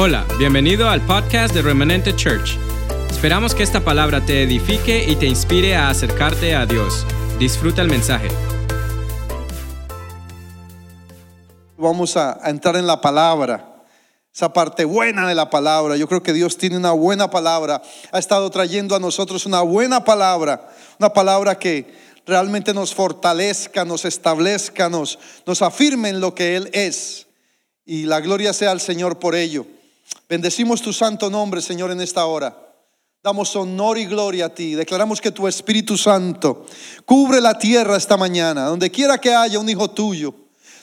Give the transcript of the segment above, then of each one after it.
Hola, bienvenido al podcast de Remanente Church. Esperamos que esta palabra te edifique y te inspire a acercarte a Dios. Disfruta el mensaje. Vamos a, entrar en la palabra, esa parte buena de la palabra. Yo creo que Dios tiene una buena palabra. Ha estado trayendo a nosotros una buena palabra, una palabra que realmente nos fortalezca, nos establezca, nos, nos afirme en lo que Él es. Y la gloria sea al Señor por ello. Bendecimos tu santo nombre, Señor, en esta hora. Damos honor y gloria a ti. Declaramos que tu Espíritu Santo cubre la tierra esta mañana. Donde quiera que haya un hijo tuyo,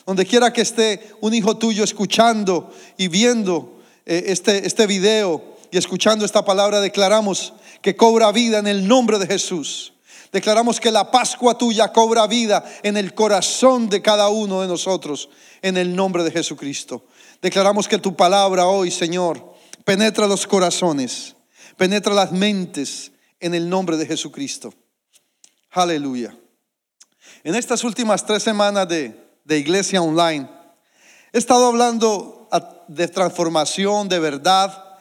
donde quiera que esté un hijo tuyo escuchando y viendo eh, este, este video y escuchando esta palabra, declaramos que cobra vida en el nombre de Jesús. Declaramos que la Pascua tuya cobra vida en el corazón de cada uno de nosotros, en el nombre de Jesucristo. Declaramos que tu palabra hoy, Señor, penetra los corazones, penetra las mentes en el nombre de Jesucristo. Aleluya. En estas últimas tres semanas de, de iglesia online, he estado hablando de transformación, de verdad.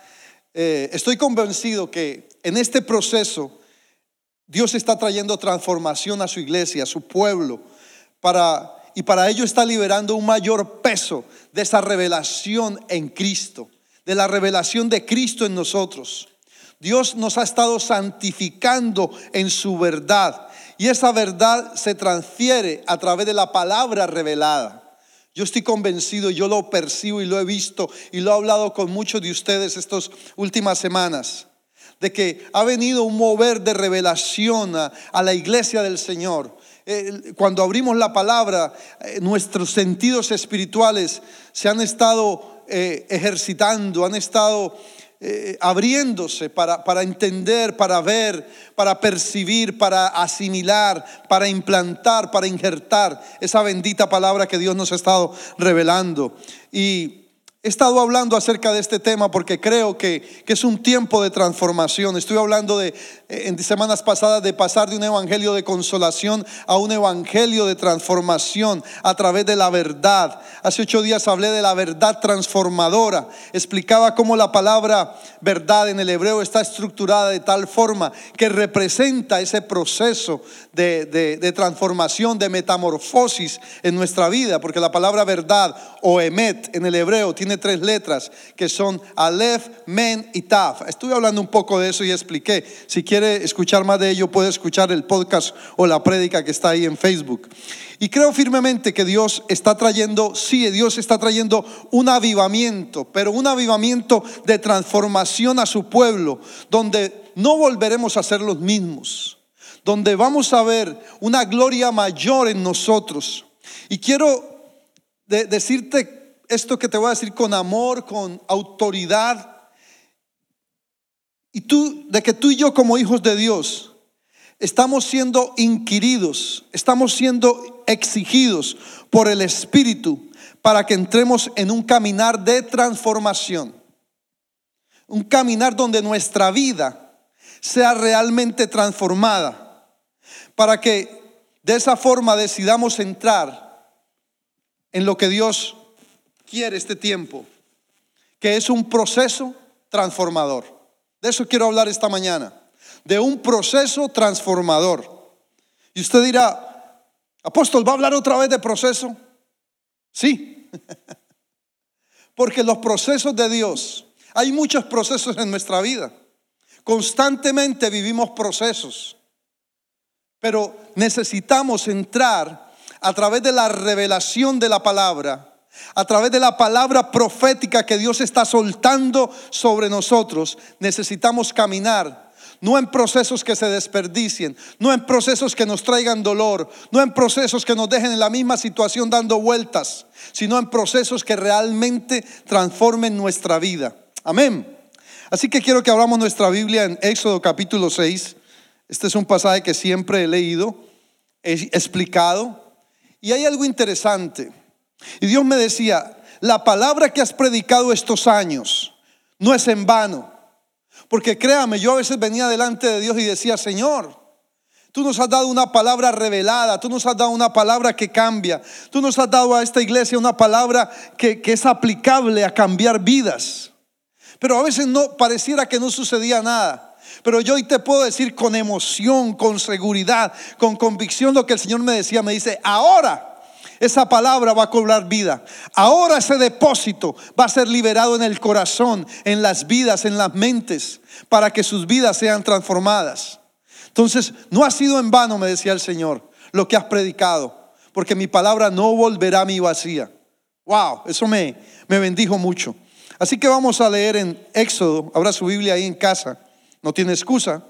Eh, estoy convencido que en este proceso Dios está trayendo transformación a su iglesia, a su pueblo, para y para ello está liberando un mayor peso de esa revelación en Cristo, de la revelación de Cristo en nosotros. Dios nos ha estado santificando en su verdad y esa verdad se transfiere a través de la palabra revelada. Yo estoy convencido, yo lo percibo y lo he visto y lo he hablado con muchos de ustedes estas últimas semanas, de que ha venido un mover de revelación a, a la iglesia del Señor cuando abrimos la palabra, eh, nuestros sentidos espirituales se han estado eh, ejercitando, han estado eh, abriéndose para, para entender, para ver, para percibir, para asimilar, para implantar, para injertar esa bendita palabra que Dios nos ha estado revelando. Y He estado hablando acerca de este tema porque creo que, es un tiempo de transformación. Estoy hablando de, eh, en semanas pasadas de pasar de un evangelio de consolación a un evangelio de transformación a través de la verdad. Hace ocho días hablé de la verdad transformadora. Explicaba cómo la palabra verdad en el hebreo está estructurada de tal forma que representa ese proceso de, de transformación, de metamorfosis en nuestra vida. Porque la palabra verdad o emet en el hebreo tiene tres letras que son Aleph, Men y Taf. Estuve hablando un poco de eso y expliqué. Si quiere escuchar más de ello, puede escuchar el podcast o la prédica que está ahí en Facebook. Y creo firmemente que Dios está trayendo, sí, Dios está trayendo un avivamiento, pero un avivamiento de transformación a su pueblo, donde no volveremos a ser los mismos, donde vamos a ver una gloria mayor en nosotros. Y quiero decirte esto que te voy a decir con amor, con autoridad. Y tú, de que tú y yo como hijos de Dios, estamos siendo inquiridos, estamos siendo exigidos por el Espíritu para que entremos en un caminar de transformación. Un caminar donde nuestra vida sea realmente transformada. Para que de esa forma decidamos entrar en lo que Dios quiere este tiempo, que es un proceso transformador. De eso quiero hablar esta mañana, de un proceso transformador. Y usted dirá, apóstol, ¿va a hablar otra vez de proceso? Sí, porque los procesos de Dios, hay muchos procesos en nuestra vida. Constantemente vivimos procesos, pero necesitamos entrar a través de la revelación de la palabra a través de la palabra profética que Dios está soltando sobre nosotros, necesitamos caminar. No en procesos que se desperdicien, no en procesos que nos traigan dolor, no en procesos que nos dejen en la misma situación dando vueltas, sino en procesos que realmente transformen nuestra vida. Amén. Así que quiero que abramos nuestra Biblia en Éxodo capítulo 6. Este es un pasaje que siempre he leído, he explicado, y hay algo interesante. Y Dios me decía, la palabra que has predicado estos años no es en vano. Porque créame, yo a veces venía delante de Dios y decía, Señor, tú nos has dado una palabra revelada, tú nos has dado una palabra que cambia, tú nos has dado a esta iglesia una palabra que, es aplicable a cambiar vidas. Pero a veces no pareciera que no sucedía nada. Pero yo hoy te puedo decir con emoción, con seguridad, con convicción lo que el Señor me decía. Me dice, ahora esa palabra va a cobrar vida. Ahora ese depósito va a ser liberado en el corazón, en las vidas, en las mentes, para que sus vidas sean transformadas. Entonces, no ha sido en vano, me decía el Señor, lo que has predicado, porque mi palabra no volverá a mi vacía. Wow, eso me, me bendijo mucho. Así que vamos a leer en Éxodo, habrá su Biblia ahí en casa, no tiene excusa.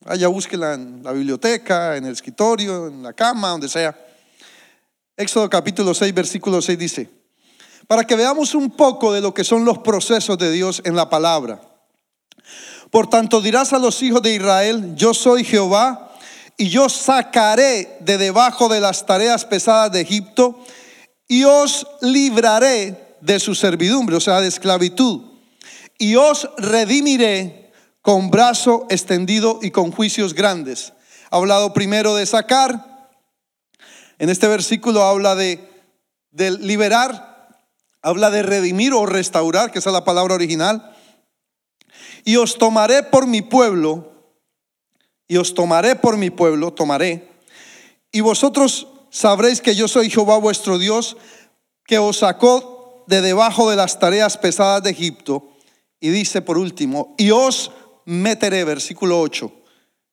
Vaya, búsquela en la biblioteca, en el escritorio, en la cama, donde sea. Éxodo capítulo 6, versículo 6 dice, para que veamos un poco de lo que son los procesos de Dios en la palabra. Por tanto dirás a los hijos de Israel, yo soy Jehová, y yo sacaré de debajo de las tareas pesadas de Egipto, y os libraré de su servidumbre, o sea, de esclavitud, y os redimiré con brazo extendido y con juicios grandes. Ha hablado primero de sacar, en este versículo habla de, liberar, habla de redimir o restaurar, que es la palabra original. Y os tomaré por mi pueblo, y os tomaré por mi pueblo, tomaré, y vosotros sabréis que yo soy Jehová vuestro Dios, que os sacó de debajo de las tareas pesadas de Egipto. Y dice por último, y os meteré, versículo 8,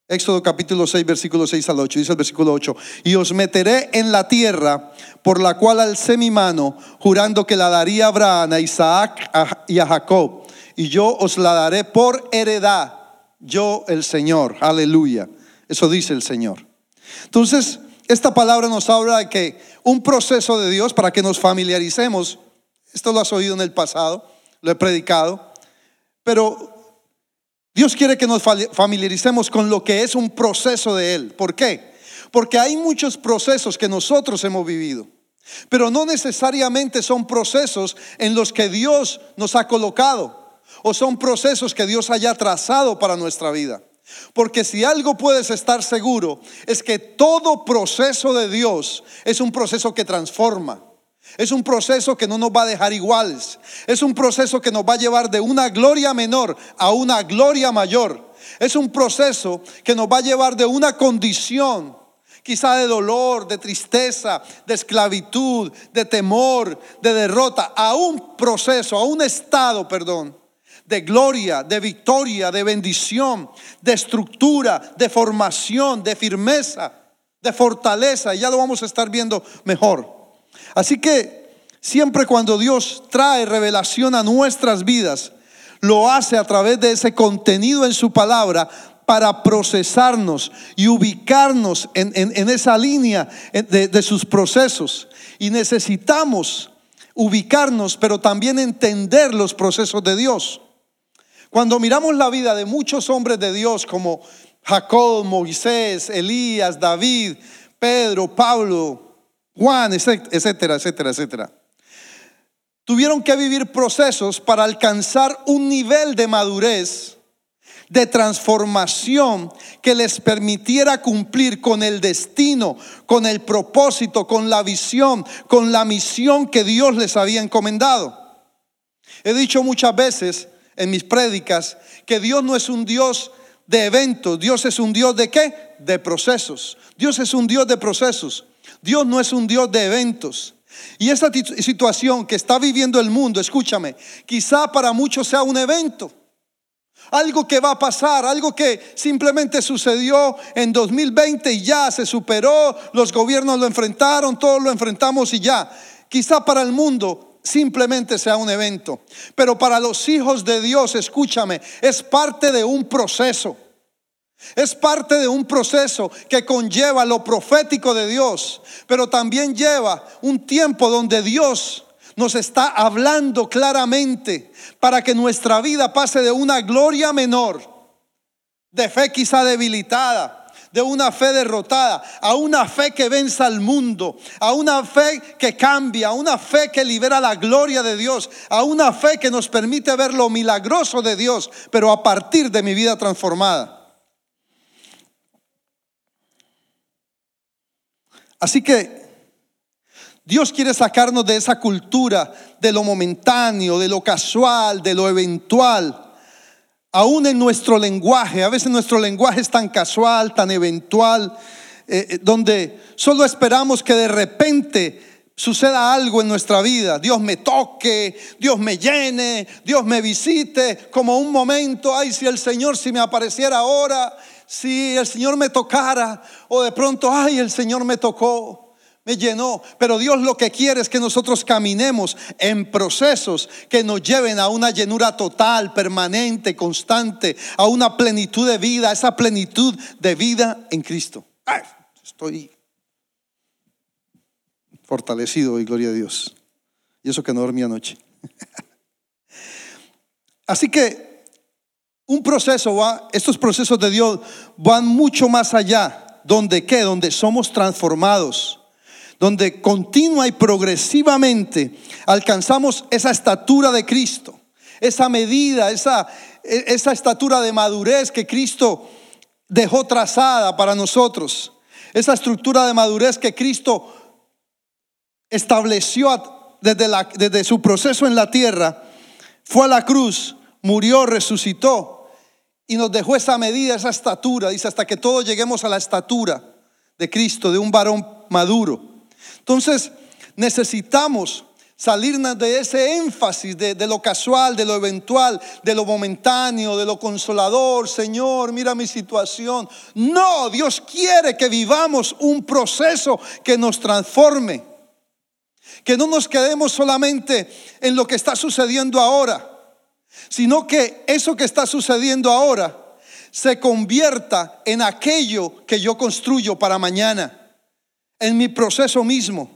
Éxodo capítulo 6, versículo 6 al 8, dice el versículo 8, y os meteré en la tierra por la cual alcé mi mano, jurando que la daría a Abraham, a Isaac y a Jacob, y yo os la daré por heredad, yo el Señor, aleluya. Eso dice el Señor. Entonces, esta palabra nos habla de que un proceso de Dios para que nos familiaricemos, esto lo has oído en el pasado, lo he predicado, pero Dios quiere que nos familiaricemos con lo que es un proceso de Él. ¿Por qué? Porque hay muchos procesos que nosotros hemos vivido, pero no necesariamente son procesos en los que Dios nos ha colocado o son procesos que Dios haya trazado para nuestra vida. Porque si algo puedes estar seguro es que todo proceso de Dios es un proceso que transforma. Es un proceso que no nos va a dejar iguales. Es un proceso que nos va a llevar de una gloria menor a una gloria mayor. Es un proceso que nos va a llevar de una condición, quizá de dolor, de tristeza, de esclavitud, de temor, de derrota, a un proceso, a un estado, perdón, de gloria, de victoria, de bendición, de estructura, de formación, de firmeza, de fortaleza. Y ya lo vamos a estar viendo mejor. Así que siempre cuando Dios trae revelación a nuestras vidas, lo hace a través de ese contenido en su palabra para procesarnos y ubicarnos en, esa línea de, de sus procesos. Y necesitamos ubicarnos, pero también entender los procesos de Dios. Cuando miramos la vida de muchos hombres de Dios como Jacob, Moisés, Elías, David, Pedro, Pablo, Juan, etcétera, etcétera, etcétera. Tuvieron que vivir procesos para alcanzar un nivel de madurez, de transformación que les permitiera cumplir con el destino, con el propósito, con la visión, con la misión que Dios les había encomendado. He dicho muchas veces en mis prédicas que Dios no es un Dios de eventos, Dios es un Dios de qué? De procesos. Dios es un Dios de procesos. Dios no es un Dios de eventos. Y esta situación que está viviendo el mundo, escúchame, quizá para muchos sea un evento. Algo que va a pasar, algo que simplemente sucedió en 2020 y ya se superó, los gobiernos lo enfrentaron, todos lo enfrentamos y ya. Quizá para el mundo simplemente sea un evento, pero para los hijos de Dios, escúchame, es parte de un proceso. Es parte de un proceso que conlleva lo profético de Dios, pero también lleva un tiempo donde Dios nos está hablando claramente para que nuestra vida pase de una gloria menor, de fe quizá debilitada, de una fe derrotada, a una fe que venza al mundo, a una fe que cambia, a una fe que libera la gloria de Dios, a una fe que nos permite ver lo milagroso de Dios, pero a partir de mi vida transformada. Así que Dios quiere sacarnos de esa cultura de lo momentáneo, de lo casual, de lo eventual. Aún en nuestro lenguaje, a veces nuestro lenguaje es tan casual, tan eventual, eh, eh, donde solo esperamos que de repente suceda algo en nuestra vida. Dios me toque, Dios me llene, Dios me visite, como un momento, ay, si el Señor, si me apareciera ahora, si el Señor me tocara, o de pronto, ay, el Señor me tocó me llenó. Pero Dios lo que quiere es que nosotros caminemos en procesos que nos lleven a una llenura total, permanente, constante, a una plenitud de vida, esa plenitud de vida en Cristo. estoy fortalecido y gloria a Dios. Y eso que no dormí anoche. Así que un proceso va, estos procesos de Dios van mucho más allá. ¿Donde qué? Donde somos transformados. Donde continua y progresivamente alcanzamos esa estatura de Cristo, esa medida, esa, esa estatura de madurez que Cristo dejó trazada para nosotros, esa estructura de madurez que Cristo estableció desde, la, desde su proceso en la tierra, fue a la cruz, murió, resucitó y nos dejó esa medida, esa estatura, dice, hasta que todos lleguemos a la estatura de Cristo, de un varón maduro. Entonces, necesitamos salirnos de ese énfasis de, lo casual, de lo eventual, de lo momentáneo, de lo consolador. Señor, mira mi situación. No, Dios quiere que vivamos un proceso que nos transforme. Que no nos quedemos solamente en lo que está sucediendo ahora, sino que eso que está sucediendo ahora se convierta en aquello que yo construyo para mañana en mi proceso mismo.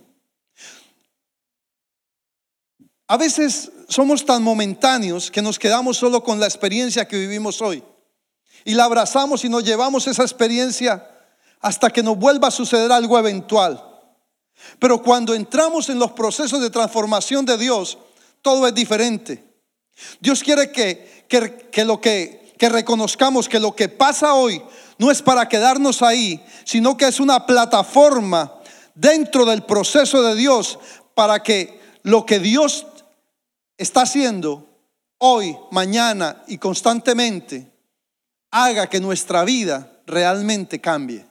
A veces somos tan momentáneos que nos quedamos solo con la experiencia que vivimos hoy. Y la abrazamos y nos llevamos esa experiencia hasta que nos vuelva a suceder algo eventual. Pero cuando entramos en los procesos de transformación de Dios, todo es diferente. Dios quiere que, que, lo que, que reconozcamos que lo que pasa hoy no es para quedarnos ahí, sino que es una plataforma dentro del proceso de Dios para que lo que Dios está haciendo hoy, mañana y constantemente haga que nuestra vida realmente cambie.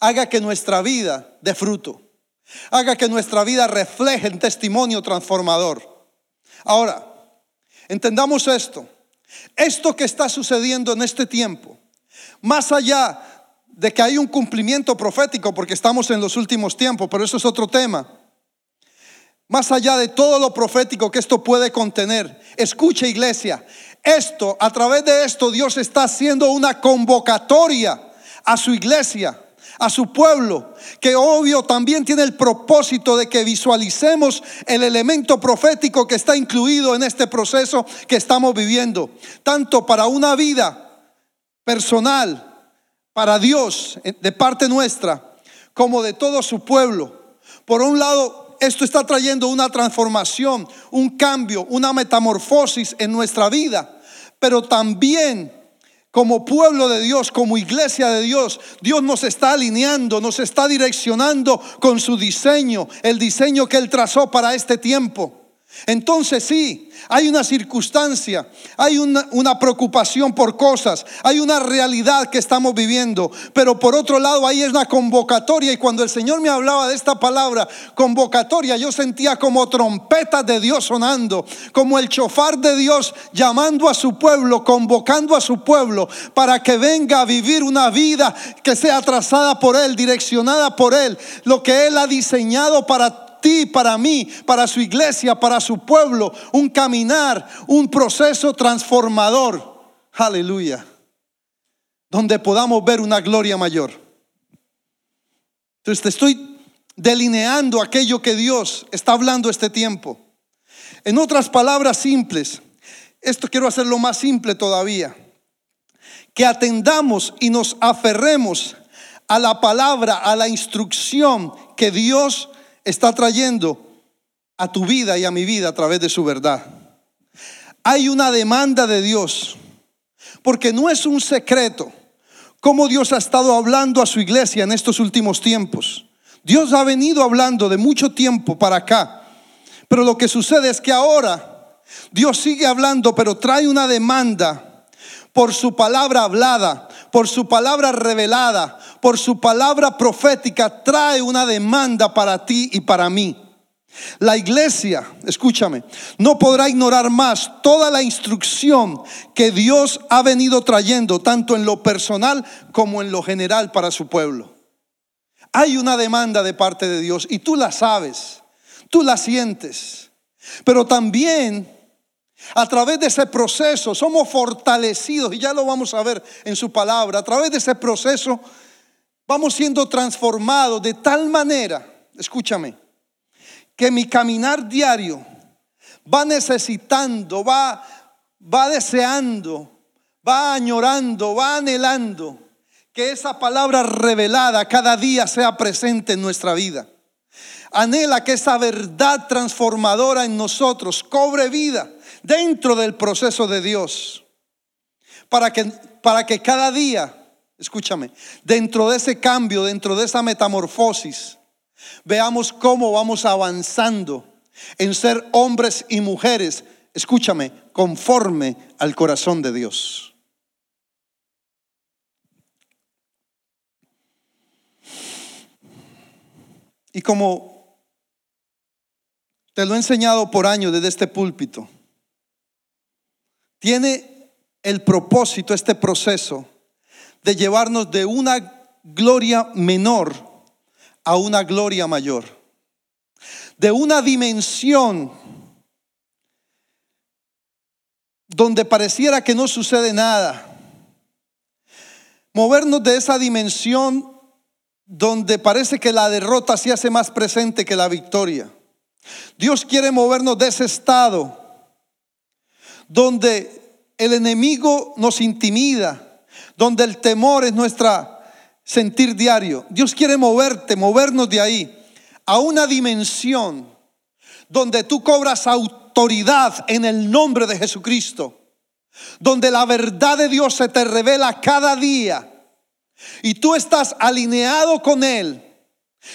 Haga que nuestra vida dé fruto. Haga que nuestra vida refleje un testimonio transformador. Ahora, entendamos esto. Esto que está sucediendo en este tiempo, más allá de que hay un cumplimiento profético porque estamos en los últimos tiempos, pero eso es otro tema. Más allá de todo lo profético que esto puede contener, escucha iglesia, esto, a través de esto Dios está haciendo una convocatoria a su iglesia, a su pueblo, que obvio también tiene el propósito de que visualicemos el elemento profético que está incluido en este proceso que estamos viviendo, tanto para una vida personal, para Dios eh, de parte nuestra como de todo su pueblo. Por un lado, esto está trayendo una transformación, un cambio, una metamorfosis en nuestra vida, pero también como pueblo de Dios, como iglesia de Dios, Dios nos está alineando, nos está direccionando con su diseño, el diseño que Él trazó para este tiempo. Entonces sí, hay una circunstancia, hay una, preocupación por cosas, hay una realidad que estamos viviendo, pero por otro lado ahí es una convocatoria y cuando el Señor me hablaba de esta palabra, convocatoria, yo sentía como trompetas de Dios sonando, como el chofar de Dios llamando a su pueblo, convocando a su pueblo para que venga a vivir una vida que sea trazada por Él, direccionada por Él, lo que Él ha diseñado para ti, para mí, para su iglesia, para su pueblo, un caminar, un proceso transformador. Aleluya. Donde podamos ver una gloria mayor. Entonces te estoy delineando aquello que Dios está hablando este tiempo. En otras palabras simples, esto quiero hacerlo más simple todavía. Que atendamos y nos aferremos a la palabra, a la instrucción que Dios está trayendo a tu vida y a mi vida a través de su verdad. Hay una demanda de Dios, porque no es un secreto cómo Dios ha estado hablando a su iglesia en estos últimos tiempos. Dios ha venido hablando de mucho tiempo para acá. Pero lo que sucede es que ahora Dios sigue hablando, pero trae una demanda por su palabra hablada, por su palabra revelada, por su palabra profética, trae una demanda para ti y para mí. La iglesia, escúchame, no podrá ignorar más toda la instrucción que Dios ha venido trayendo, tanto en lo personal como en lo general para su pueblo. Hay una demanda de parte de Dios y tú la sabes, tú la sientes, pero también a través de ese proceso somos fortalecidos, y ya lo vamos a ver en su palabra, a través de ese proceso vamos siendo transformados de tal manera, escúchame, que mi caminar diario va necesitando, va, va deseando, va añorando, va anhelando que esa palabra revelada cada día sea presente en nuestra vida. Anhela que esa verdad transformadora en nosotros cobre vida dentro del proceso de Dios. Para que, para que cada día, escúchame, dentro de ese cambio, dentro de esa metamorfosis, veamos cómo vamos avanzando en ser hombres y mujeres, escúchame, conforme al corazón de Dios. Y como te lo he enseñado por años desde este púlpito, tiene el propósito, este proceso, de llevarnos de una gloria menor a una gloria mayor. De una dimensión donde pareciera que no sucede nada. Movernos de esa dimensión donde parece que la derrota se hace más presente que la victoria. Dios quiere movernos de ese estado donde el enemigo nos intimida, donde el temor es nuestra sentir diario. Dios quiere moverte, movernos de ahí a una dimensión donde tú cobras autoridad en el nombre de Jesucristo, donde la verdad de Dios se te revela cada día y tú estás alineado con Él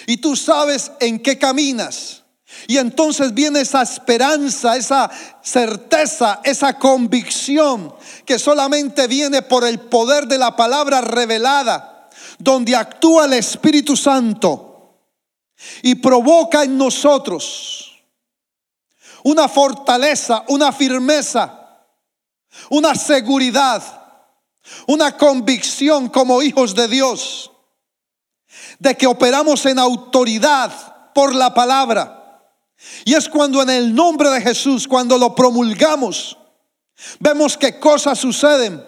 y tú sabes en qué caminas. Y entonces viene esa esperanza, esa certeza, esa convicción que solamente viene por el poder de la palabra revelada donde actúa el Espíritu Santo y provoca en nosotros una fortaleza, una firmeza, una seguridad, una convicción como hijos de Dios, de que operamos en autoridad por la palabra. Y es cuando en el nombre de Jesús, cuando lo promulgamos, vemos que cosas suceden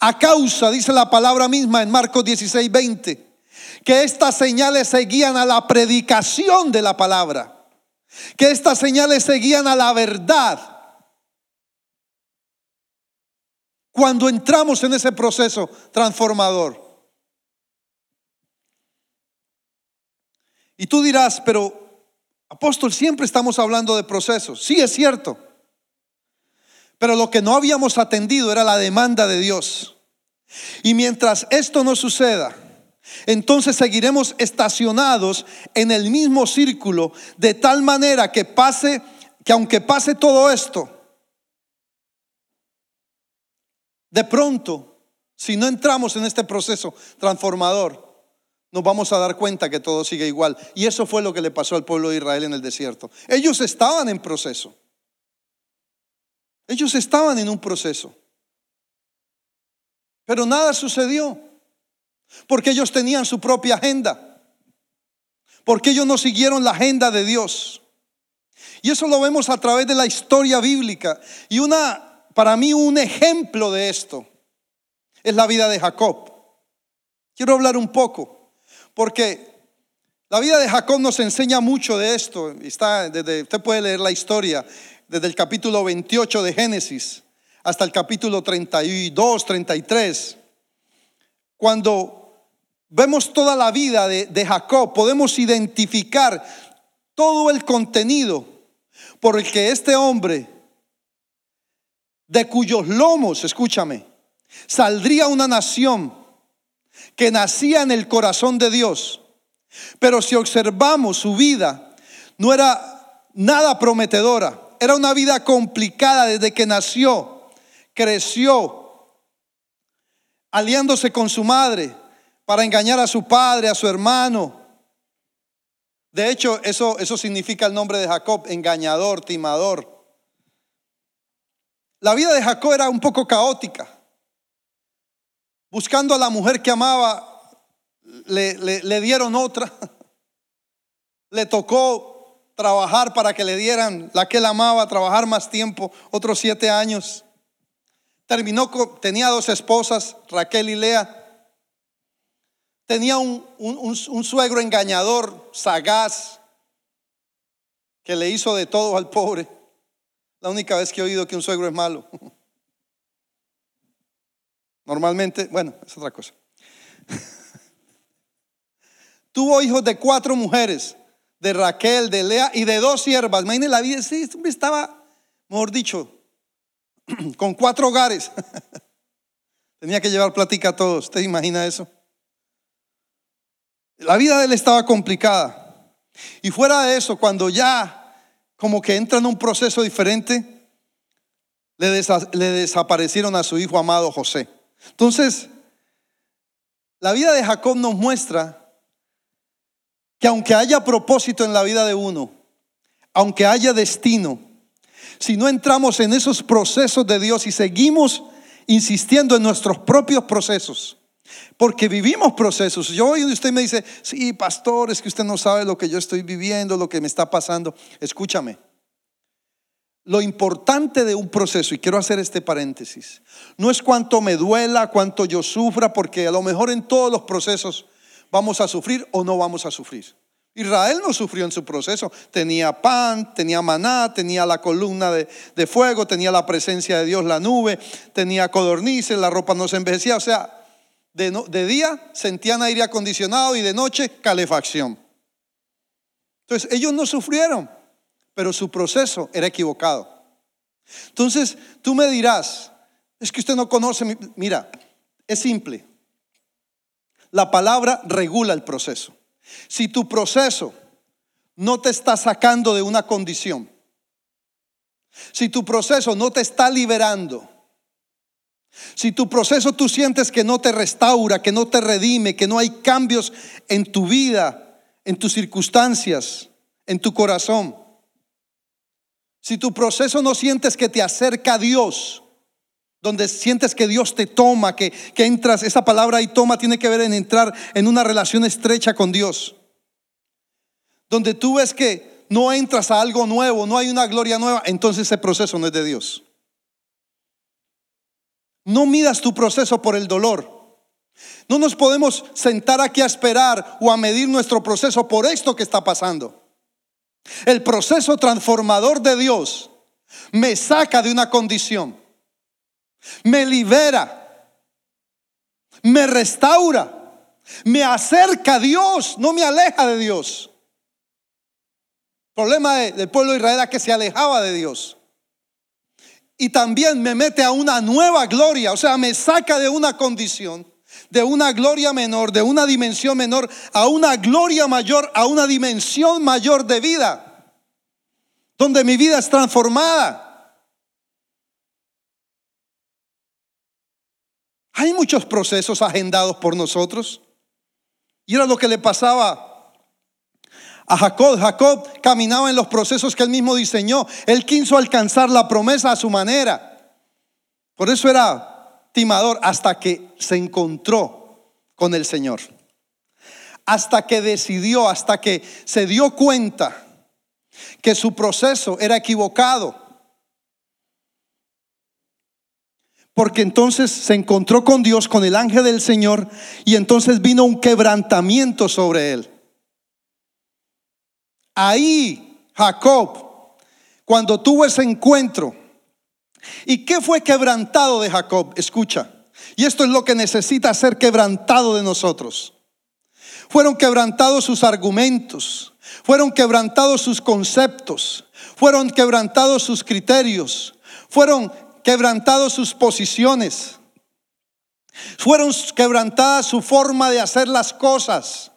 a causa, dice la palabra misma en Marcos 16, 20, que estas señales seguían a la predicación de la palabra, que estas señales seguían a la verdad. Cuando entramos en ese proceso transformador. Y tú dirás, pero apóstol, siempre estamos hablando de procesos. Sí, es cierto. Pero lo que no habíamos atendido era la demanda de Dios. Y mientras esto no suceda, entonces seguiremos estacionados en el mismo círculo de tal manera que pase, que aunque pase todo esto, de pronto, si no entramos en este proceso transformador, nos vamos a dar cuenta que todo sigue igual. Y eso fue lo que le pasó al pueblo de Israel en el desierto. Ellos estaban en proceso. Ellos estaban en un proceso. Pero nada sucedió. Porque ellos tenían su propia agenda. Porque ellos no siguieron la agenda de Dios. Y eso lo vemos a través de la historia bíblica. Y una, para mí, un ejemplo de esto es la vida de Jacob. Quiero hablar un poco. Porque la vida de Jacob nos enseña mucho de esto. Está, desde, usted puede leer la historia desde el capítulo 28 de Génesis hasta el capítulo 32, 33. Cuando vemos toda la vida de, de Jacob, podemos identificar todo el contenido por el que este hombre, de cuyos lomos, escúchame, saldría una nación que nacía en el corazón de Dios, Pero si observamos su vida, no era nada prometedora. Era una vida complicada desde que nació, creció, aliándose con su madre para engañar a su padre, a su hermano. De hecho, eso, eso significa el nombre de Jacob, engañador, timador. La vida de Jacob era un poco caótica. Buscando a la mujer que amaba, le, dieron otra. Le tocó trabajar para que le dieran la que él amaba, trabajar más tiempo, otros siete años. Terminó, tenía dos esposas, Raquel y Lea. Tenía un, un, suegro engañador, sagaz, que le hizo de todo al pobre. La única vez que he oído que un suegro es malo. Normalmente, bueno, es otra cosa. Tuvo hijos de cuatro mujeres, de Raquel, de Lea y de dos siervas. Imagínense la vida, sí, estaba, mejor dicho, con cuatro hogares. Tenía que llevar plática a todos. ¿Usted imagina eso? La vida de él estaba complicada. Y fuera de eso, cuando ya como que entra en un proceso diferente, le, desaparecieron a su hijo amado José. Entonces, la vida de Jacob nos muestra que aunque haya propósito en la vida de uno, aunque haya destino, si no entramos en esos procesos de Dios y seguimos insistiendo en nuestros propios procesos, porque vivimos procesos. Yo hoy usted me dice, sí, pastor, es que usted no sabe lo que yo estoy viviendo, lo que me está pasando. Escúchame. Lo importante de un proceso, y quiero hacer este paréntesis, no es cuánto me duela, cuánto yo sufra, porque a lo mejor en todos los procesos vamos a sufrir o no vamos a sufrir. Israel no sufrió en su proceso. Tenía pan, tenía maná, tenía la columna de, de, fuego, tenía la presencia de Dios, la nube, tenía codornices, la ropa no se envejecía. O sea, de, día sentían aire acondicionado y de noche calefacción. Entonces ellos no sufrieron, pero su proceso era equivocado. Entonces tú me dirás, es que usted no conoce, mira, es simple. La palabra regula el proceso. Si tu proceso no te está sacando de una condición, si tu proceso no te está liberando, si tu proceso tú sientes que no te restaura, que no te redime, que no hay cambios en tu vida, en tus circunstancias, en tu corazón. Si tu proceso no sientes que te acerca a Dios, donde sientes que Dios te toma, que, que entras, esa palabra y toma tiene que ver en entrar en una relación estrecha con Dios. Donde tú ves que no entras a algo nuevo, no hay una gloria nueva, entonces ese proceso no es de Dios. No midas tu proceso por el dolor. No nos podemos sentar aquí a esperar o a medir nuestro proceso por esto que está pasando. El proceso transformador de Dios me saca de una condición, me libera, me restaura, me acerca a Dios, no me aleja de Dios. El problema del pueblo de Israel era que se alejaba de Dios y también me mete a una nueva gloria, o sea, me saca de una condición, de una gloria menor, de una dimensión menor, a una gloria mayor, a una dimensión mayor de vida, donde mi vida es transformada. Hay muchos procesos agendados por nosotros. Y era lo que le pasaba a Jacob. Jacob caminaba en los procesos que él mismo diseñó. Él quiso alcanzar la promesa a su manera. Por eso era timador hasta que se encontró con el Señor. Hasta que decidió, hasta que se dio cuenta que su proceso era equivocado. Porque entonces se encontró con Dios, con el ángel del Señor, y entonces vino un quebrantamiento sobre él. Ahí Jacob, cuando tuvo ese encuentro, ¿y qué fue quebrantado de Jacob? Escucha, y esto es lo que necesita ser quebrantado de nosotros. Fueron quebrantados sus argumentos, fueron quebrantados sus conceptos, fueron quebrantados sus criterios, fueron quebrantados sus posiciones, fueron quebrantadas su forma de hacer las cosas.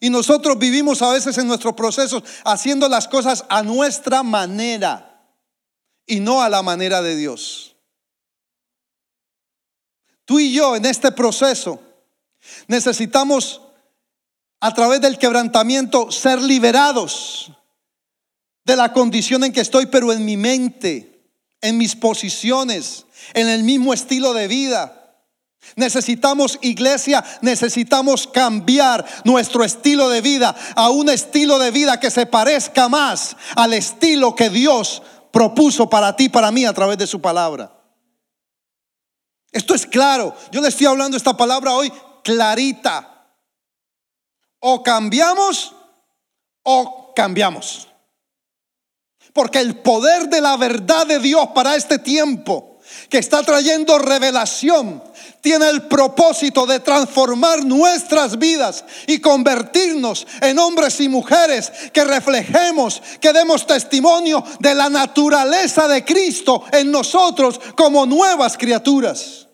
Y nosotros vivimos a veces en nuestros procesos haciendo las cosas a nuestra manera y no a la manera de Dios. Tú y yo en este proceso necesitamos a través del quebrantamiento ser liberados de la condición en que estoy, pero en mi mente, en mis posiciones, en el mismo estilo de vida. Necesitamos iglesia, necesitamos cambiar nuestro estilo de vida a un estilo de vida que se parezca más al estilo que Dios propuso para ti, para mí a través de su palabra. Esto es claro. Yo le estoy hablando esta palabra hoy clarita. O cambiamos o cambiamos. Porque el poder de la verdad de Dios para este tiempo, que está trayendo revelación, tiene el propósito de transformar nuestras vidas y convertirnos en hombres y mujeres que reflejemos, que demos testimonio de la naturaleza de Cristo en nosotros como nuevas criaturas.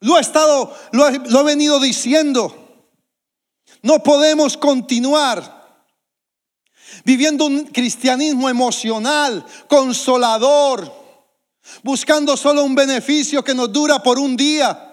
Lo he estado, lo he, venido diciendo. No podemos continuar viviendo un cristianismo emocional, consolador, buscando solo un beneficio que nos dura por un día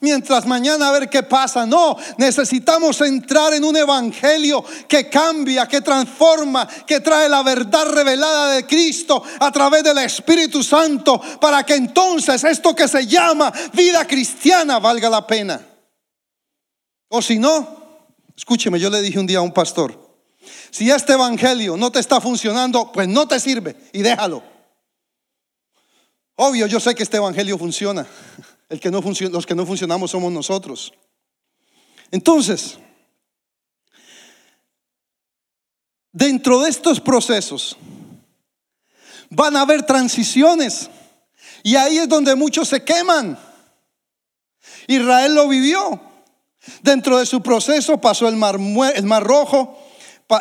mientras mañana a ver qué pasa. No, necesitamos entrar en un evangelio que cambia, que transforma, que trae la verdad revelada de Cristo a través del Espíritu Santo, para que entonces esto que se llama vida cristiana valga la pena. O si no, escúcheme, yo le dije un día a un pastor, si este evangelio no te está funcionando, pues no te sirve y déjalo. Obvio, yo sé que este evangelio funciona. El que no funciona, los que no funcionamos somos nosotros. Entonces, dentro de estos procesos van a haber transiciones y ahí es donde muchos se queman. Israel lo vivió. Dentro de su proceso pasó el mar, el mar rojo,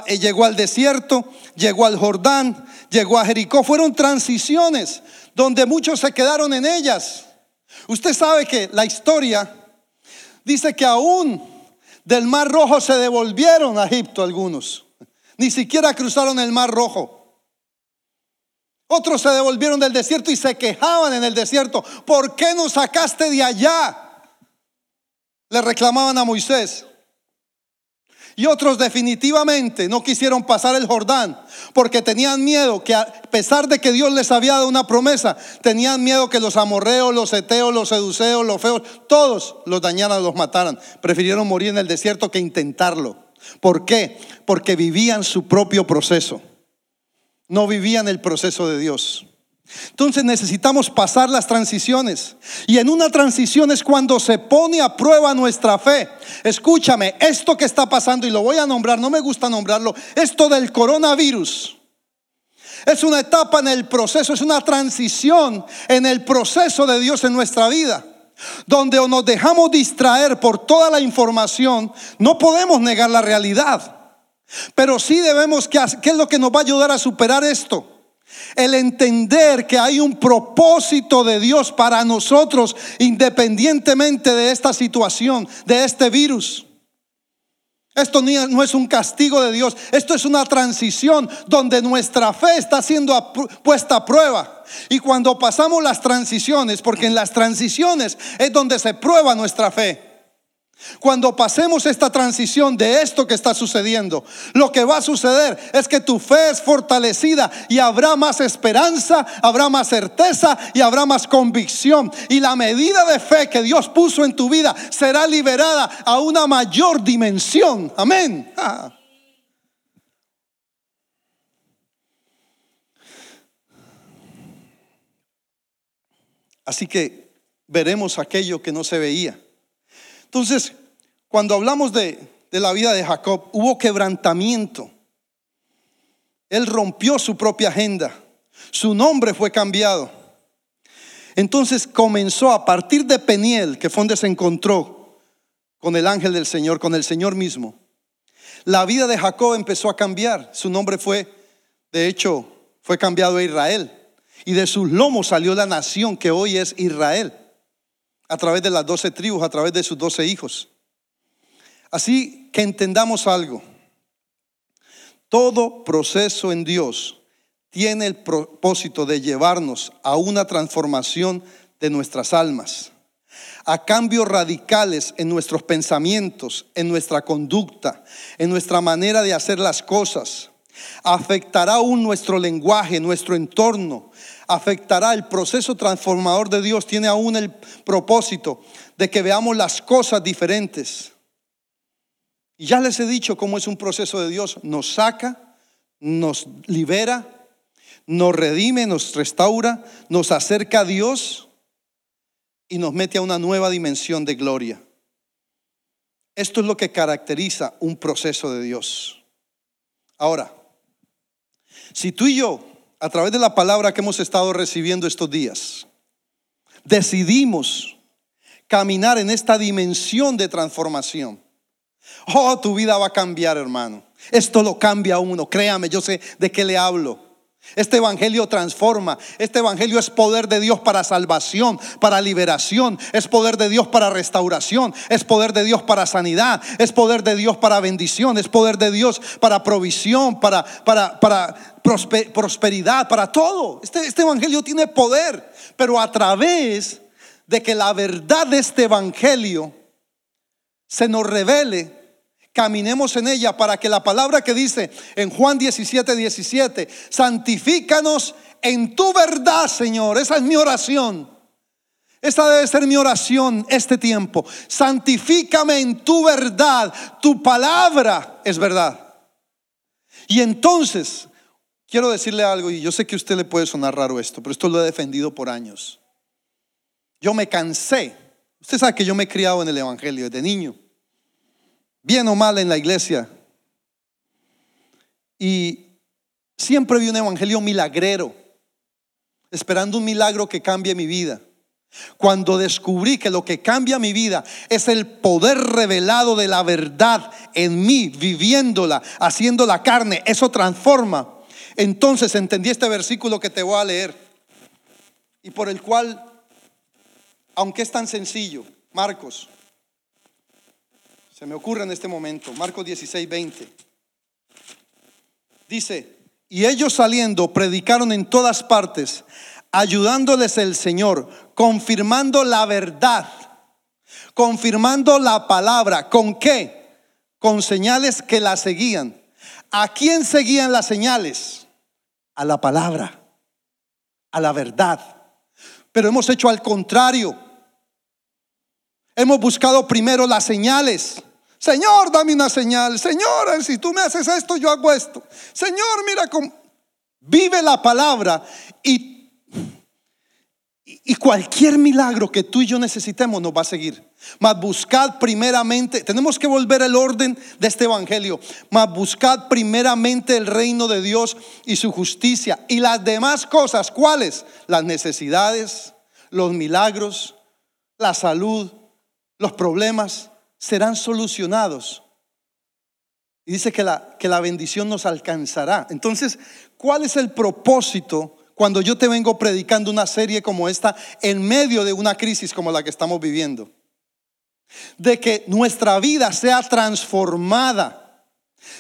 eh, llegó al desierto, llegó al Jordán, llegó a Jericó. Fueron transiciones donde muchos se quedaron en ellas. Usted sabe que la historia dice que aún del Mar Rojo se devolvieron a Egipto algunos. Ni siquiera cruzaron el Mar Rojo. Otros se devolvieron del desierto y se quejaban en el desierto. ¿Por qué nos sacaste de allá? Le reclamaban a Moisés. Y otros definitivamente no quisieron pasar el Jordán porque tenían miedo que a pesar de que Dios les había dado una promesa, tenían miedo que los amorreos, los eteos, los seduceos, los feos, todos los dañaran, los mataran. Prefirieron morir en el desierto que intentarlo. ¿Por qué? Porque vivían su propio proceso. No vivían el proceso de Dios. Entonces necesitamos pasar las transiciones. Y en una transición es cuando se pone a prueba nuestra fe. Escúchame, esto que está pasando, y lo voy a nombrar, no me gusta nombrarlo, esto del coronavirus. Es una etapa en el proceso, es una transición en el proceso de Dios en nuestra vida. Donde o nos dejamos distraer por toda la información, no podemos negar la realidad. Pero sí debemos, ¿qué es lo que nos va a ayudar a superar esto? El entender que hay un propósito de Dios para nosotros independientemente de esta situación, de este virus. Esto no es un castigo de Dios, esto es una transición donde nuestra fe está siendo puesta a prueba. Y cuando pasamos las transiciones, porque en las transiciones es donde se prueba nuestra fe. Cuando pasemos esta transición de esto que está sucediendo, lo que va a suceder es que tu fe es fortalecida y habrá más esperanza, habrá más certeza y habrá más convicción. Y la medida de fe que Dios puso en tu vida será liberada a una mayor dimensión. Amén. Ah. Así que veremos aquello que no se veía. Entonces, cuando hablamos de, la vida de Jacob, hubo quebrantamiento. Él rompió su propia agenda. Su nombre fue cambiado. Entonces comenzó a partir de Peniel, que fue donde se encontró con el ángel del Señor, con el Señor mismo. La vida de Jacob empezó a cambiar. Su nombre fue, de hecho, fue cambiado a Israel. Y de sus lomos salió la nación que hoy es Israel a través de las doce tribus, a través de sus doce hijos. Así que entendamos algo. Todo proceso en Dios tiene el propósito de llevarnos a una transformación de nuestras almas, a cambios radicales en nuestros pensamientos, en nuestra conducta, en nuestra manera de hacer las cosas. Afectará aún nuestro lenguaje, nuestro entorno, afectará el proceso transformador de Dios, tiene aún el propósito de que veamos las cosas diferentes. Y ya les he dicho cómo es un proceso de Dios. Nos saca, nos libera, nos redime, nos restaura, nos acerca a Dios y nos mete a una nueva dimensión de gloria. Esto es lo que caracteriza un proceso de Dios. Ahora, si tú y yo, a través de la palabra que hemos estado recibiendo estos días, decidimos caminar en esta dimensión de transformación, Oh, tu vida va a cambiar, hermano. Esto lo cambia uno. Créame, yo sé de qué le hablo. Este evangelio transforma. Este evangelio es poder de Dios para salvación, para liberación. Es poder de Dios para restauración. Es poder de Dios para sanidad. Es poder de Dios para bendición. Es poder de Dios para provisión, para, para, para prosperidad, para todo. Este, este evangelio tiene poder. Pero a través de que la verdad de este evangelio se nos revele caminemos en ella para que la palabra que dice en Juan 17, 17, santifícanos en tu verdad, Señor. Esa es mi oración. Esa debe ser mi oración este tiempo. Santifícame en tu verdad. Tu palabra es verdad. Y entonces, quiero decirle algo, y yo sé que a usted le puede sonar raro esto, pero esto lo he defendido por años. Yo me cansé. Usted sabe que yo me he criado en el Evangelio desde niño bien o mal en la iglesia. Y siempre vi un evangelio milagrero, esperando un milagro que cambie mi vida. Cuando descubrí que lo que cambia mi vida es el poder revelado de la verdad en mí, viviéndola, haciendo la carne, eso transforma. Entonces entendí este versículo que te voy a leer y por el cual, aunque es tan sencillo, Marcos se me ocurre en este momento, Marcos 16, 20. Dice, y ellos saliendo predicaron en todas partes, ayudándoles el Señor, confirmando la verdad, confirmando la palabra. ¿Con qué? Con señales que la seguían. ¿A quién seguían las señales? A la palabra, a la verdad. Pero hemos hecho al contrario. Hemos buscado primero las señales Señor, dame una señal. Señor, si tú me haces esto, yo hago esto. Señor, mira cómo vive la palabra y, y cualquier milagro que tú y yo necesitemos nos va a seguir. Mas buscad primeramente, tenemos que volver el orden de este evangelio. Mas buscad primeramente el reino de Dios y su justicia. Y las demás cosas, ¿cuáles? Las necesidades, los milagros, la salud, los problemas serán solucionados. Y dice que la, que la bendición nos alcanzará. Entonces, ¿cuál es el propósito cuando yo te vengo predicando una serie como esta en medio de una crisis como la que estamos viviendo? De que nuestra vida sea transformada.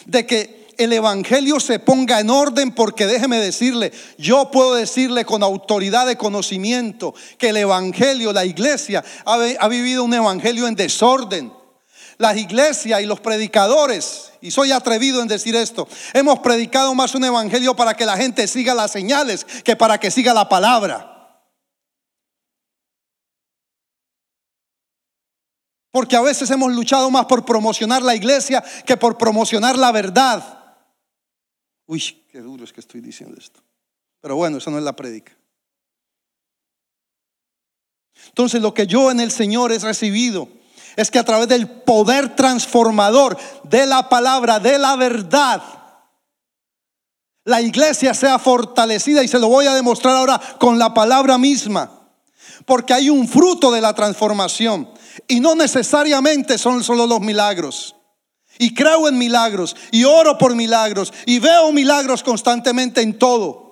De que el Evangelio se ponga en orden porque déjeme decirle, yo puedo decirle con autoridad de conocimiento que el Evangelio, la iglesia, ha, ha vivido un Evangelio en desorden las iglesias y los predicadores, y soy atrevido en decir esto, hemos predicado más un evangelio para que la gente siga las señales que para que siga la palabra. Porque a veces hemos luchado más por promocionar la iglesia que por promocionar la verdad. Uy, qué duro es que estoy diciendo esto. Pero bueno, eso no es la predica. Entonces lo que yo en el Señor he recibido es que a través del poder transformador de la palabra, de la verdad, la iglesia sea fortalecida y se lo voy a demostrar ahora con la palabra misma. Porque hay un fruto de la transformación y no necesariamente son solo los milagros. Y creo en milagros y oro por milagros y veo milagros constantemente en todo.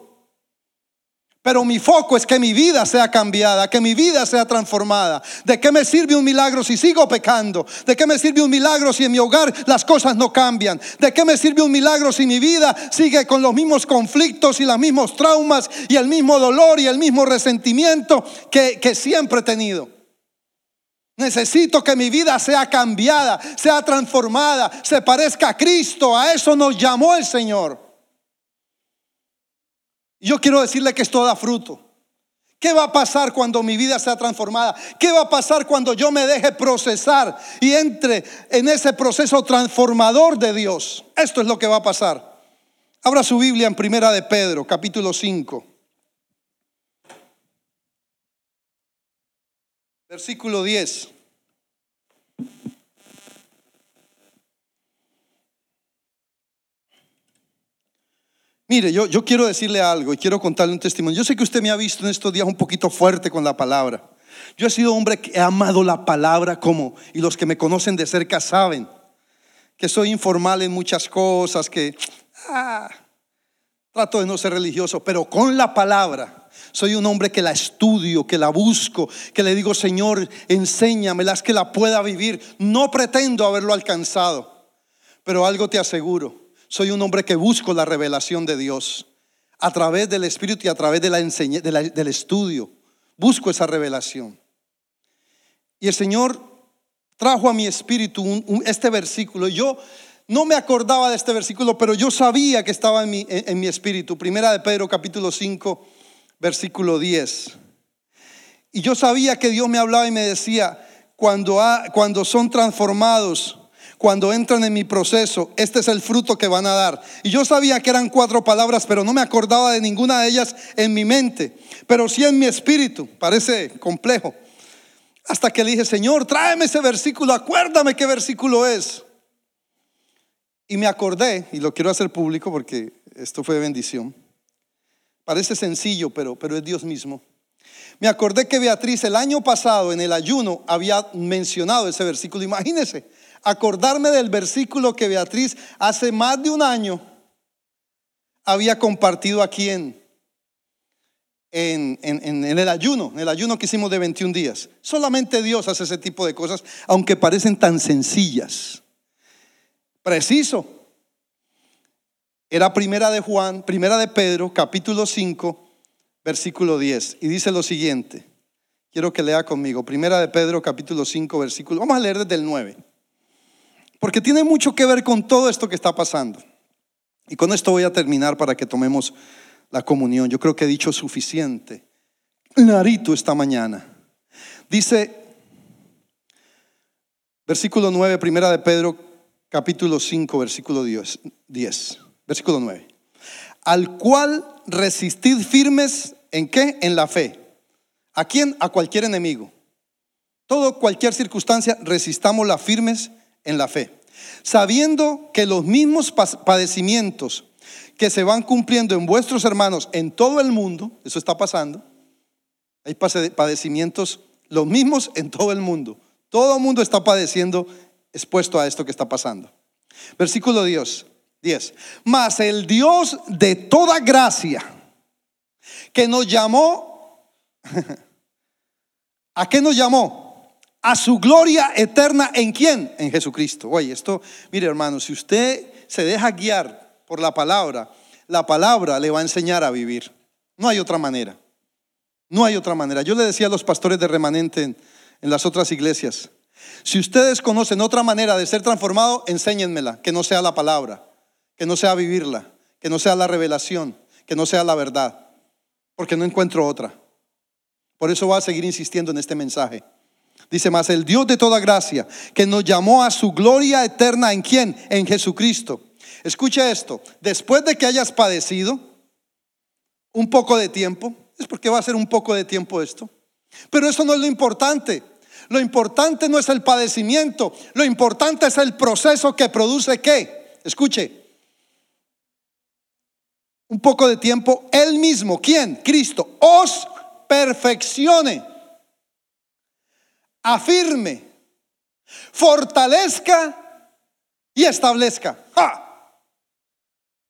Pero mi foco es que mi vida sea cambiada, que mi vida sea transformada. ¿De qué me sirve un milagro si sigo pecando? ¿De qué me sirve un milagro si en mi hogar las cosas no cambian? ¿De qué me sirve un milagro si mi vida sigue con los mismos conflictos y los mismos traumas y el mismo dolor y el mismo resentimiento que, siempre he tenido? Necesito que mi vida sea cambiada, sea transformada, se parezca a Cristo. A eso nos llamó el Señor. Yo quiero decirle que esto da fruto. ¿Qué va a pasar cuando mi vida sea transformada? ¿Qué va a pasar cuando yo me deje procesar y entre en ese proceso transformador de Dios? Esto es lo que va a pasar. Abra su Biblia en Primera de Pedro, capítulo 5. Versículo 10. Mire, yo, yo quiero decirle algo y quiero contarle un testimonio. Yo sé que usted me ha visto en estos días un poquito fuerte con la palabra. Yo he sido hombre que he amado la palabra como, y los que me conocen de cerca saben, que soy informal en muchas cosas, que ah, trato de no ser religioso, pero con la palabra soy un hombre que la estudio, que la busco, que le digo, Señor, enséñamela, es que la pueda vivir. No pretendo haberlo alcanzado, pero algo te aseguro soy un hombre que busco la revelación de Dios a través del Espíritu y a través de la del estudio. Busco esa revelación. Y el Señor trajo a mi espíritu este versículo. Yo no me acordaba de este versículo, pero yo sabía que estaba en mi, en, mi espíritu. Primera de Pedro capítulo 5, versículo 10. Y yo sabía que Dios me hablaba y me decía, cuando, cuando son transformados, cuando entran en mi proceso, este es el fruto que van a dar. Y yo sabía que eran cuatro palabras, pero no me acordaba de ninguna de ellas en mi mente, pero sí en mi espíritu. Parece complejo. Hasta que le dije, Señor, tráeme ese versículo, acuérdame qué versículo es. Y me acordé, y lo quiero hacer público porque esto fue bendición. Parece sencillo, pero, pero es Dios mismo. Me acordé que Beatriz el año pasado en el ayuno había mencionado ese versículo. Imagínese, acordarme del versículo que Beatriz hace más de un año había compartido aquí en, en, en, el ayuno, en el ayuno que hicimos de 21 días. Solamente Dios hace ese tipo de cosas, aunque parecen tan sencillas. Preciso. Era primera de Juan, primera de Pedro, capítulo 5, versículo 10. Y dice lo siguiente. Quiero que lea conmigo. Primera de Pedro, capítulo 5, versículo. Vamos a leer desde el 9. Porque tiene mucho que ver con todo esto que está pasando. Y con esto voy a terminar para que tomemos la comunión. Yo creo que he dicho suficiente. Clarito esta mañana. Dice, versículo 9, primera de Pedro, capítulo 5, versículo 10. 10 versículo 9. Al cual resistid firmes en qué? En la fe. ¿A quién? A cualquier enemigo. Todo, cualquier circunstancia, resistamos las firmes en la fe, sabiendo que los mismos padecimientos que se van cumpliendo en vuestros hermanos en todo el mundo, eso está pasando, hay padecimientos los mismos en todo el mundo. Todo el mundo está padeciendo expuesto a esto que está pasando. Versículo 10. 10. Mas el Dios de toda gracia, que nos llamó, ¿a qué nos llamó? A su gloria eterna en quién? En Jesucristo. Oye, esto, mire hermano, si usted se deja guiar por la palabra, la palabra le va a enseñar a vivir. No hay otra manera. No hay otra manera. Yo le decía a los pastores de remanente en, las otras iglesias, si ustedes conocen otra manera de ser transformado, enséñenmela, que no sea la palabra, que no sea vivirla, que no sea la revelación, que no sea la verdad, porque no encuentro otra. Por eso voy a seguir insistiendo en este mensaje. Dice más, el Dios de toda gracia, que nos llamó a su gloria eterna en quién? En Jesucristo. Escucha esto, después de que hayas padecido un poco de tiempo, es porque va a ser un poco de tiempo esto, pero eso no es lo importante. Lo importante no es el padecimiento, lo importante es el proceso que produce qué. Escuche, un poco de tiempo, Él mismo, ¿quién? Cristo, os perfeccione afirme, fortalezca y establezca.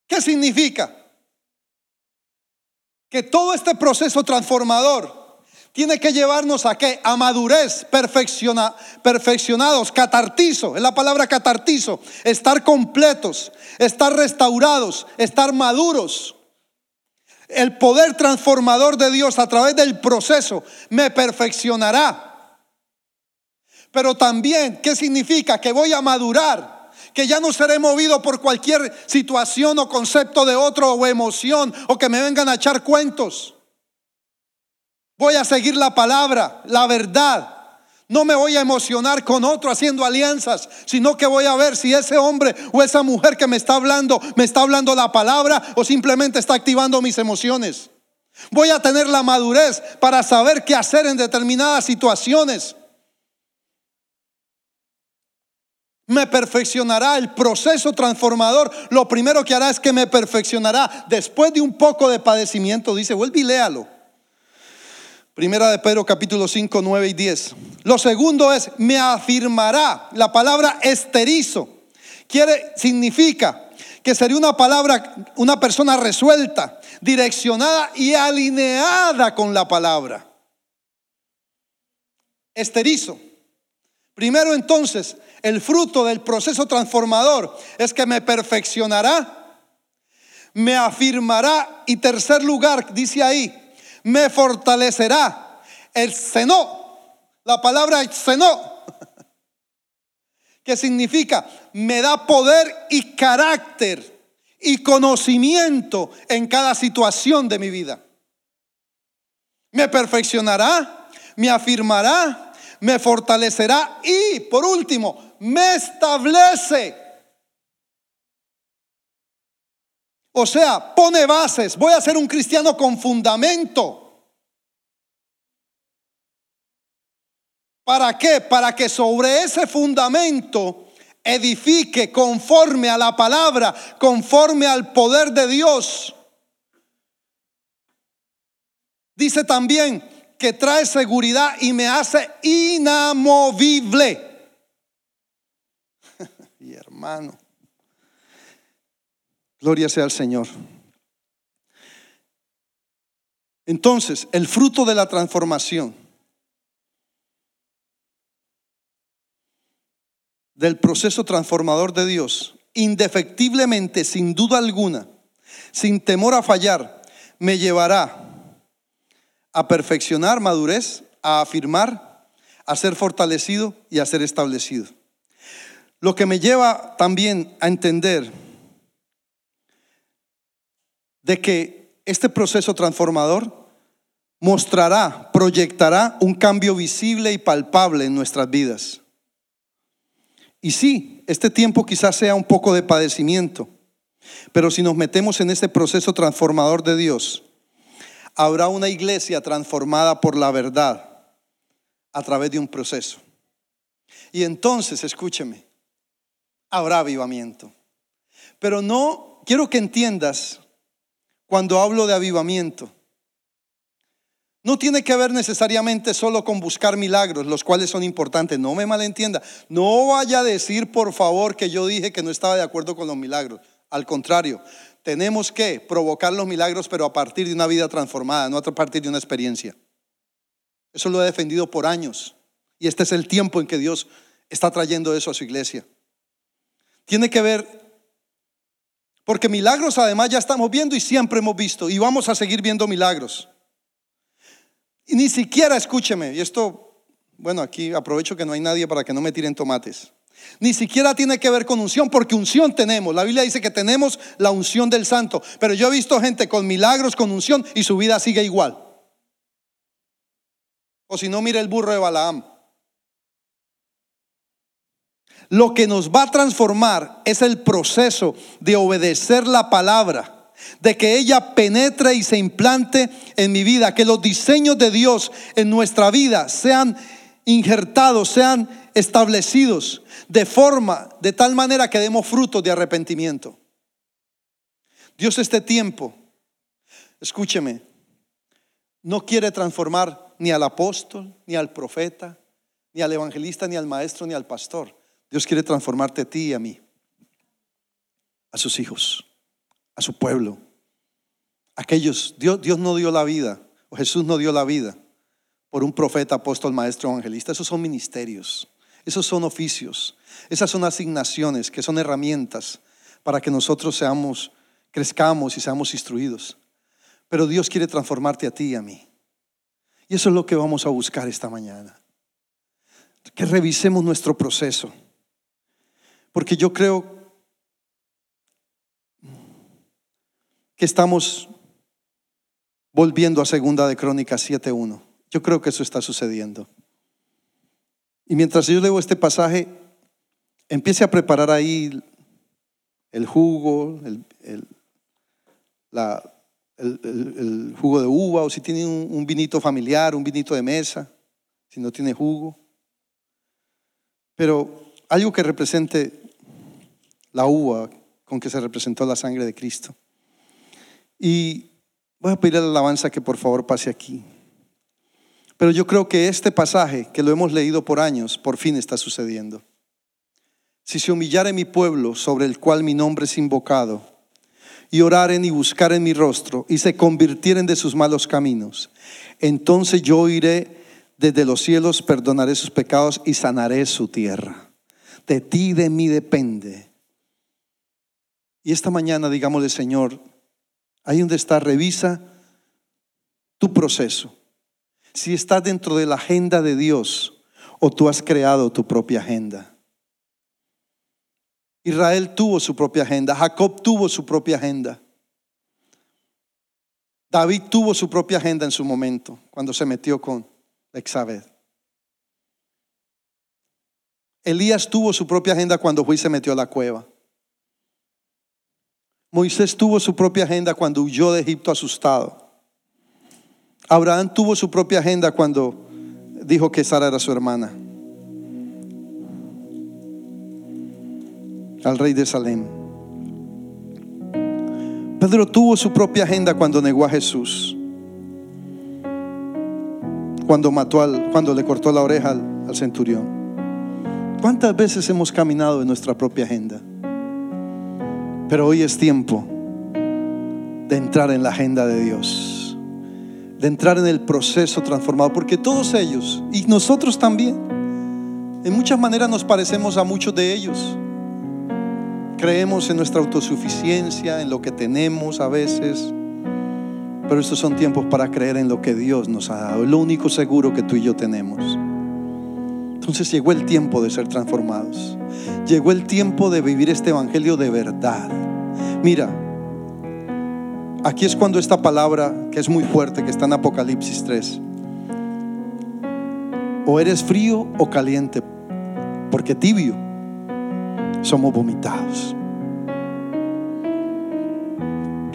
¿Qué significa? que todo este proceso transformador tiene que llevarnos a qué? A madurez, perfecciona, perfeccionados, catartizo, es la palabra catartizo, estar completos, estar restaurados, estar maduros. El poder transformador de Dios a través del proceso me perfeccionará. Pero también, ¿qué significa? Que voy a madurar, que ya no seré movido por cualquier situación o concepto de otro o emoción o que me vengan a echar cuentos. Voy a seguir la palabra, la verdad. No me voy a emocionar con otro haciendo alianzas, sino que voy a ver si ese hombre o esa mujer que me está hablando me está hablando la palabra o simplemente está activando mis emociones. Voy a tener la madurez para saber qué hacer en determinadas situaciones. Me perfeccionará el proceso transformador. Lo primero que hará es que me perfeccionará después de un poco de padecimiento. Dice, vuelve y léalo. Primera de Pedro capítulo 5, 9 y 10. Lo segundo es, me afirmará. La palabra esterizo quiere, significa que sería una palabra, una persona resuelta, direccionada y alineada con la palabra. Esterizo. Primero entonces, el fruto del proceso transformador es que me perfeccionará, me afirmará y tercer lugar, dice ahí, me fortalecerá. El seno, la palabra seno, que significa me da poder y carácter y conocimiento en cada situación de mi vida. Me perfeccionará, me afirmará, me fortalecerá y, por último, me establece. O sea, pone bases. Voy a ser un cristiano con fundamento. ¿Para qué? Para que sobre ese fundamento edifique conforme a la palabra, conforme al poder de Dios. Dice también que trae seguridad y me hace inamovible Gloria sea al Señor. Entonces, el fruto de la transformación, del proceso transformador de Dios, indefectiblemente, sin duda alguna, sin temor a fallar, me llevará a perfeccionar madurez, a afirmar, a ser fortalecido y a ser establecido. Lo que me lleva también a entender de que este proceso transformador mostrará, proyectará un cambio visible y palpable en nuestras vidas. Y sí, este tiempo quizás sea un poco de padecimiento, pero si nos metemos en este proceso transformador de Dios, habrá una iglesia transformada por la verdad a través de un proceso. Y entonces, escúcheme, habrá avivamiento. Pero no, quiero que entiendas, cuando hablo de avivamiento, no tiene que ver necesariamente solo con buscar milagros, los cuales son importantes. No me malentienda. No vaya a decir, por favor, que yo dije que no estaba de acuerdo con los milagros. Al contrario, tenemos que provocar los milagros, pero a partir de una vida transformada, no a partir de una experiencia. Eso lo he defendido por años. Y este es el tiempo en que Dios está trayendo eso a su iglesia tiene que ver, porque milagros además ya estamos viendo y siempre hemos visto y vamos a seguir viendo milagros. Y ni siquiera, escúcheme, y esto, bueno, aquí aprovecho que no hay nadie para que no me tiren tomates. Ni siquiera tiene que ver con unción, porque unción tenemos. La Biblia dice que tenemos la unción del santo. Pero yo he visto gente con milagros, con unción, y su vida sigue igual. O si no, mire el burro de Balaam. Lo que nos va a transformar es el proceso de obedecer la palabra, de que ella penetre y se implante en mi vida, que los diseños de Dios en nuestra vida sean injertados, sean establecidos de forma, de tal manera que demos frutos de arrepentimiento. Dios este tiempo, escúcheme, no quiere transformar ni al apóstol, ni al profeta, ni al evangelista, ni al maestro, ni al pastor. Dios quiere transformarte a ti y a mí, a sus hijos, a su pueblo, aquellos, Dios, Dios no dio la vida, o Jesús no dio la vida por un profeta, apóstol, maestro, evangelista. Esos son ministerios, esos son oficios, esas son asignaciones que son herramientas para que nosotros seamos, crezcamos y seamos instruidos. Pero Dios quiere transformarte a ti y a mí. Y eso es lo que vamos a buscar esta mañana. Que revisemos nuestro proceso. Porque yo creo que estamos volviendo a Segunda de Crónicas 7.1. Yo creo que eso está sucediendo. Y mientras yo leo este pasaje, empiece a preparar ahí el jugo, el, jugo de uva, o si tiene un, un vinito familiar, un vinito de mesa, si no tiene jugo. Pero algo que represente la uva con que se representó la sangre de Cristo. Y voy a pedir a la alabanza que por favor pase aquí. Pero yo creo que este pasaje, que lo hemos leído por años, por fin está sucediendo. Si se humillare mi pueblo sobre el cual mi nombre es invocado, y oraren y buscaren mi rostro, y se convirtieren de sus malos caminos, entonces yo iré desde los cielos, perdonaré sus pecados y sanaré su tierra. De ti, de mí depende. Y esta mañana, digámosle, Señor, ahí donde está, revisa tu proceso si estás dentro de la agenda de Dios o tú has creado tu propia agenda. Israel tuvo su propia agenda, Jacob tuvo su propia agenda. David tuvo su propia agenda en su momento, cuando se metió con Exabed. Elías tuvo su propia agenda cuando Juiz se metió a la cueva. Moisés tuvo su propia agenda cuando huyó de Egipto asustado. Abraham tuvo su propia agenda cuando dijo que Sara era su hermana. Al rey de Salem. Pedro tuvo su propia agenda cuando negó a Jesús. Cuando mató al, cuando le cortó la oreja al, al centurión. ¿Cuántas veces hemos caminado en nuestra propia agenda? Pero hoy es tiempo de entrar en la agenda de Dios de entrar en el proceso transformado, porque todos ellos, y nosotros también, en muchas maneras nos parecemos a muchos de ellos. Creemos en nuestra autosuficiencia, en lo que tenemos a veces, pero estos son tiempos para creer en lo que Dios nos ha dado, lo único seguro que tú y yo tenemos. Entonces llegó el tiempo de ser transformados. Llegó el tiempo de vivir este evangelio de verdad. Mira, Aquí es cuando esta palabra, que es muy fuerte, que está en Apocalipsis 3, o eres frío o caliente, porque tibio somos vomitados.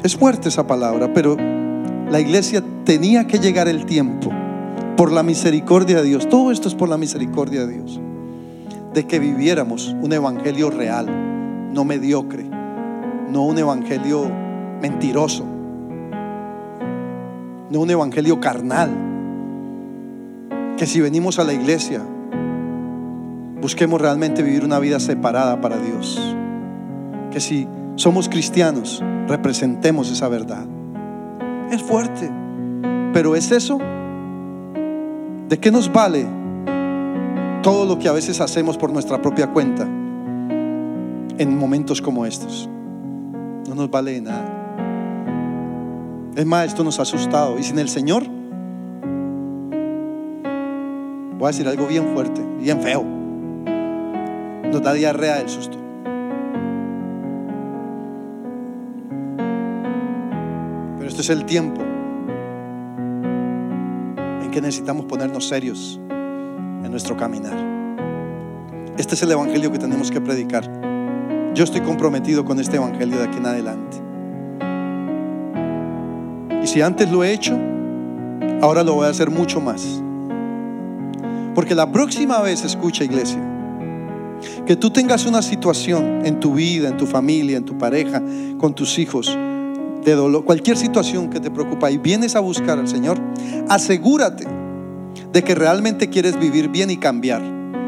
Es fuerte esa palabra, pero la iglesia tenía que llegar el tiempo, por la misericordia de Dios, todo esto es por la misericordia de Dios, de que viviéramos un evangelio real, no mediocre, no un evangelio mentiroso no un evangelio carnal. Que si venimos a la iglesia, busquemos realmente vivir una vida separada para Dios. Que si somos cristianos, representemos esa verdad. Es fuerte, pero es eso. ¿De qué nos vale todo lo que a veces hacemos por nuestra propia cuenta en momentos como estos? No nos vale nada. Es más, esto nos ha asustado. Y sin el Señor, voy a decir algo bien fuerte, bien feo. Nos da diarrea del susto. Pero este es el tiempo que necesitamos ponernos serios en nuestro caminar. Este es el evangelio que tenemos que predicar. Yo estoy comprometido con este evangelio de aquí en adelante. Y si antes lo he hecho, ahora lo voy a hacer mucho más. Porque la próxima vez, escucha iglesia, que tú tengas una situación en tu vida, en tu familia, en tu pareja, con tus hijos, de dolor, cualquier situación que te preocupa y vienes a buscar al Señor, asegúrate de que realmente quieres vivir bien y cambiar.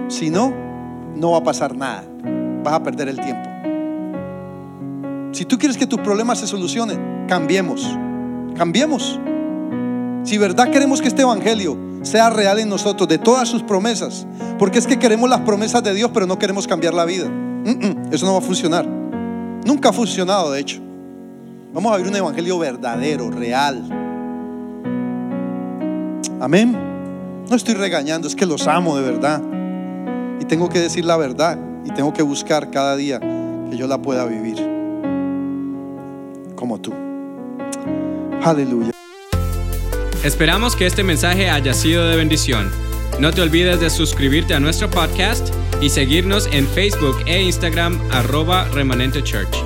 Si no, no va a pasar nada. Vas a perder el tiempo. Si tú quieres que tus problemas se solucionen, cambiemos Cambiemos. Si verdad queremos que este evangelio sea real en nosotros, de todas sus promesas, porque es que queremos las promesas de Dios, pero no queremos cambiar la vida. eso no va a funcionar. Nunca ha funcionado, de hecho. Vamos a ver un evangelio verdadero, real. Amén. No estoy regañando, es que los amo de verdad. Y tengo que decir la verdad y tengo que buscar cada día que yo la pueda vivir como tú. Aleluya. Esperamos que este mensaje haya sido de bendición. No te olvides de suscribirte a nuestro podcast y seguirnos en Facebook e Instagram arroba remanente church.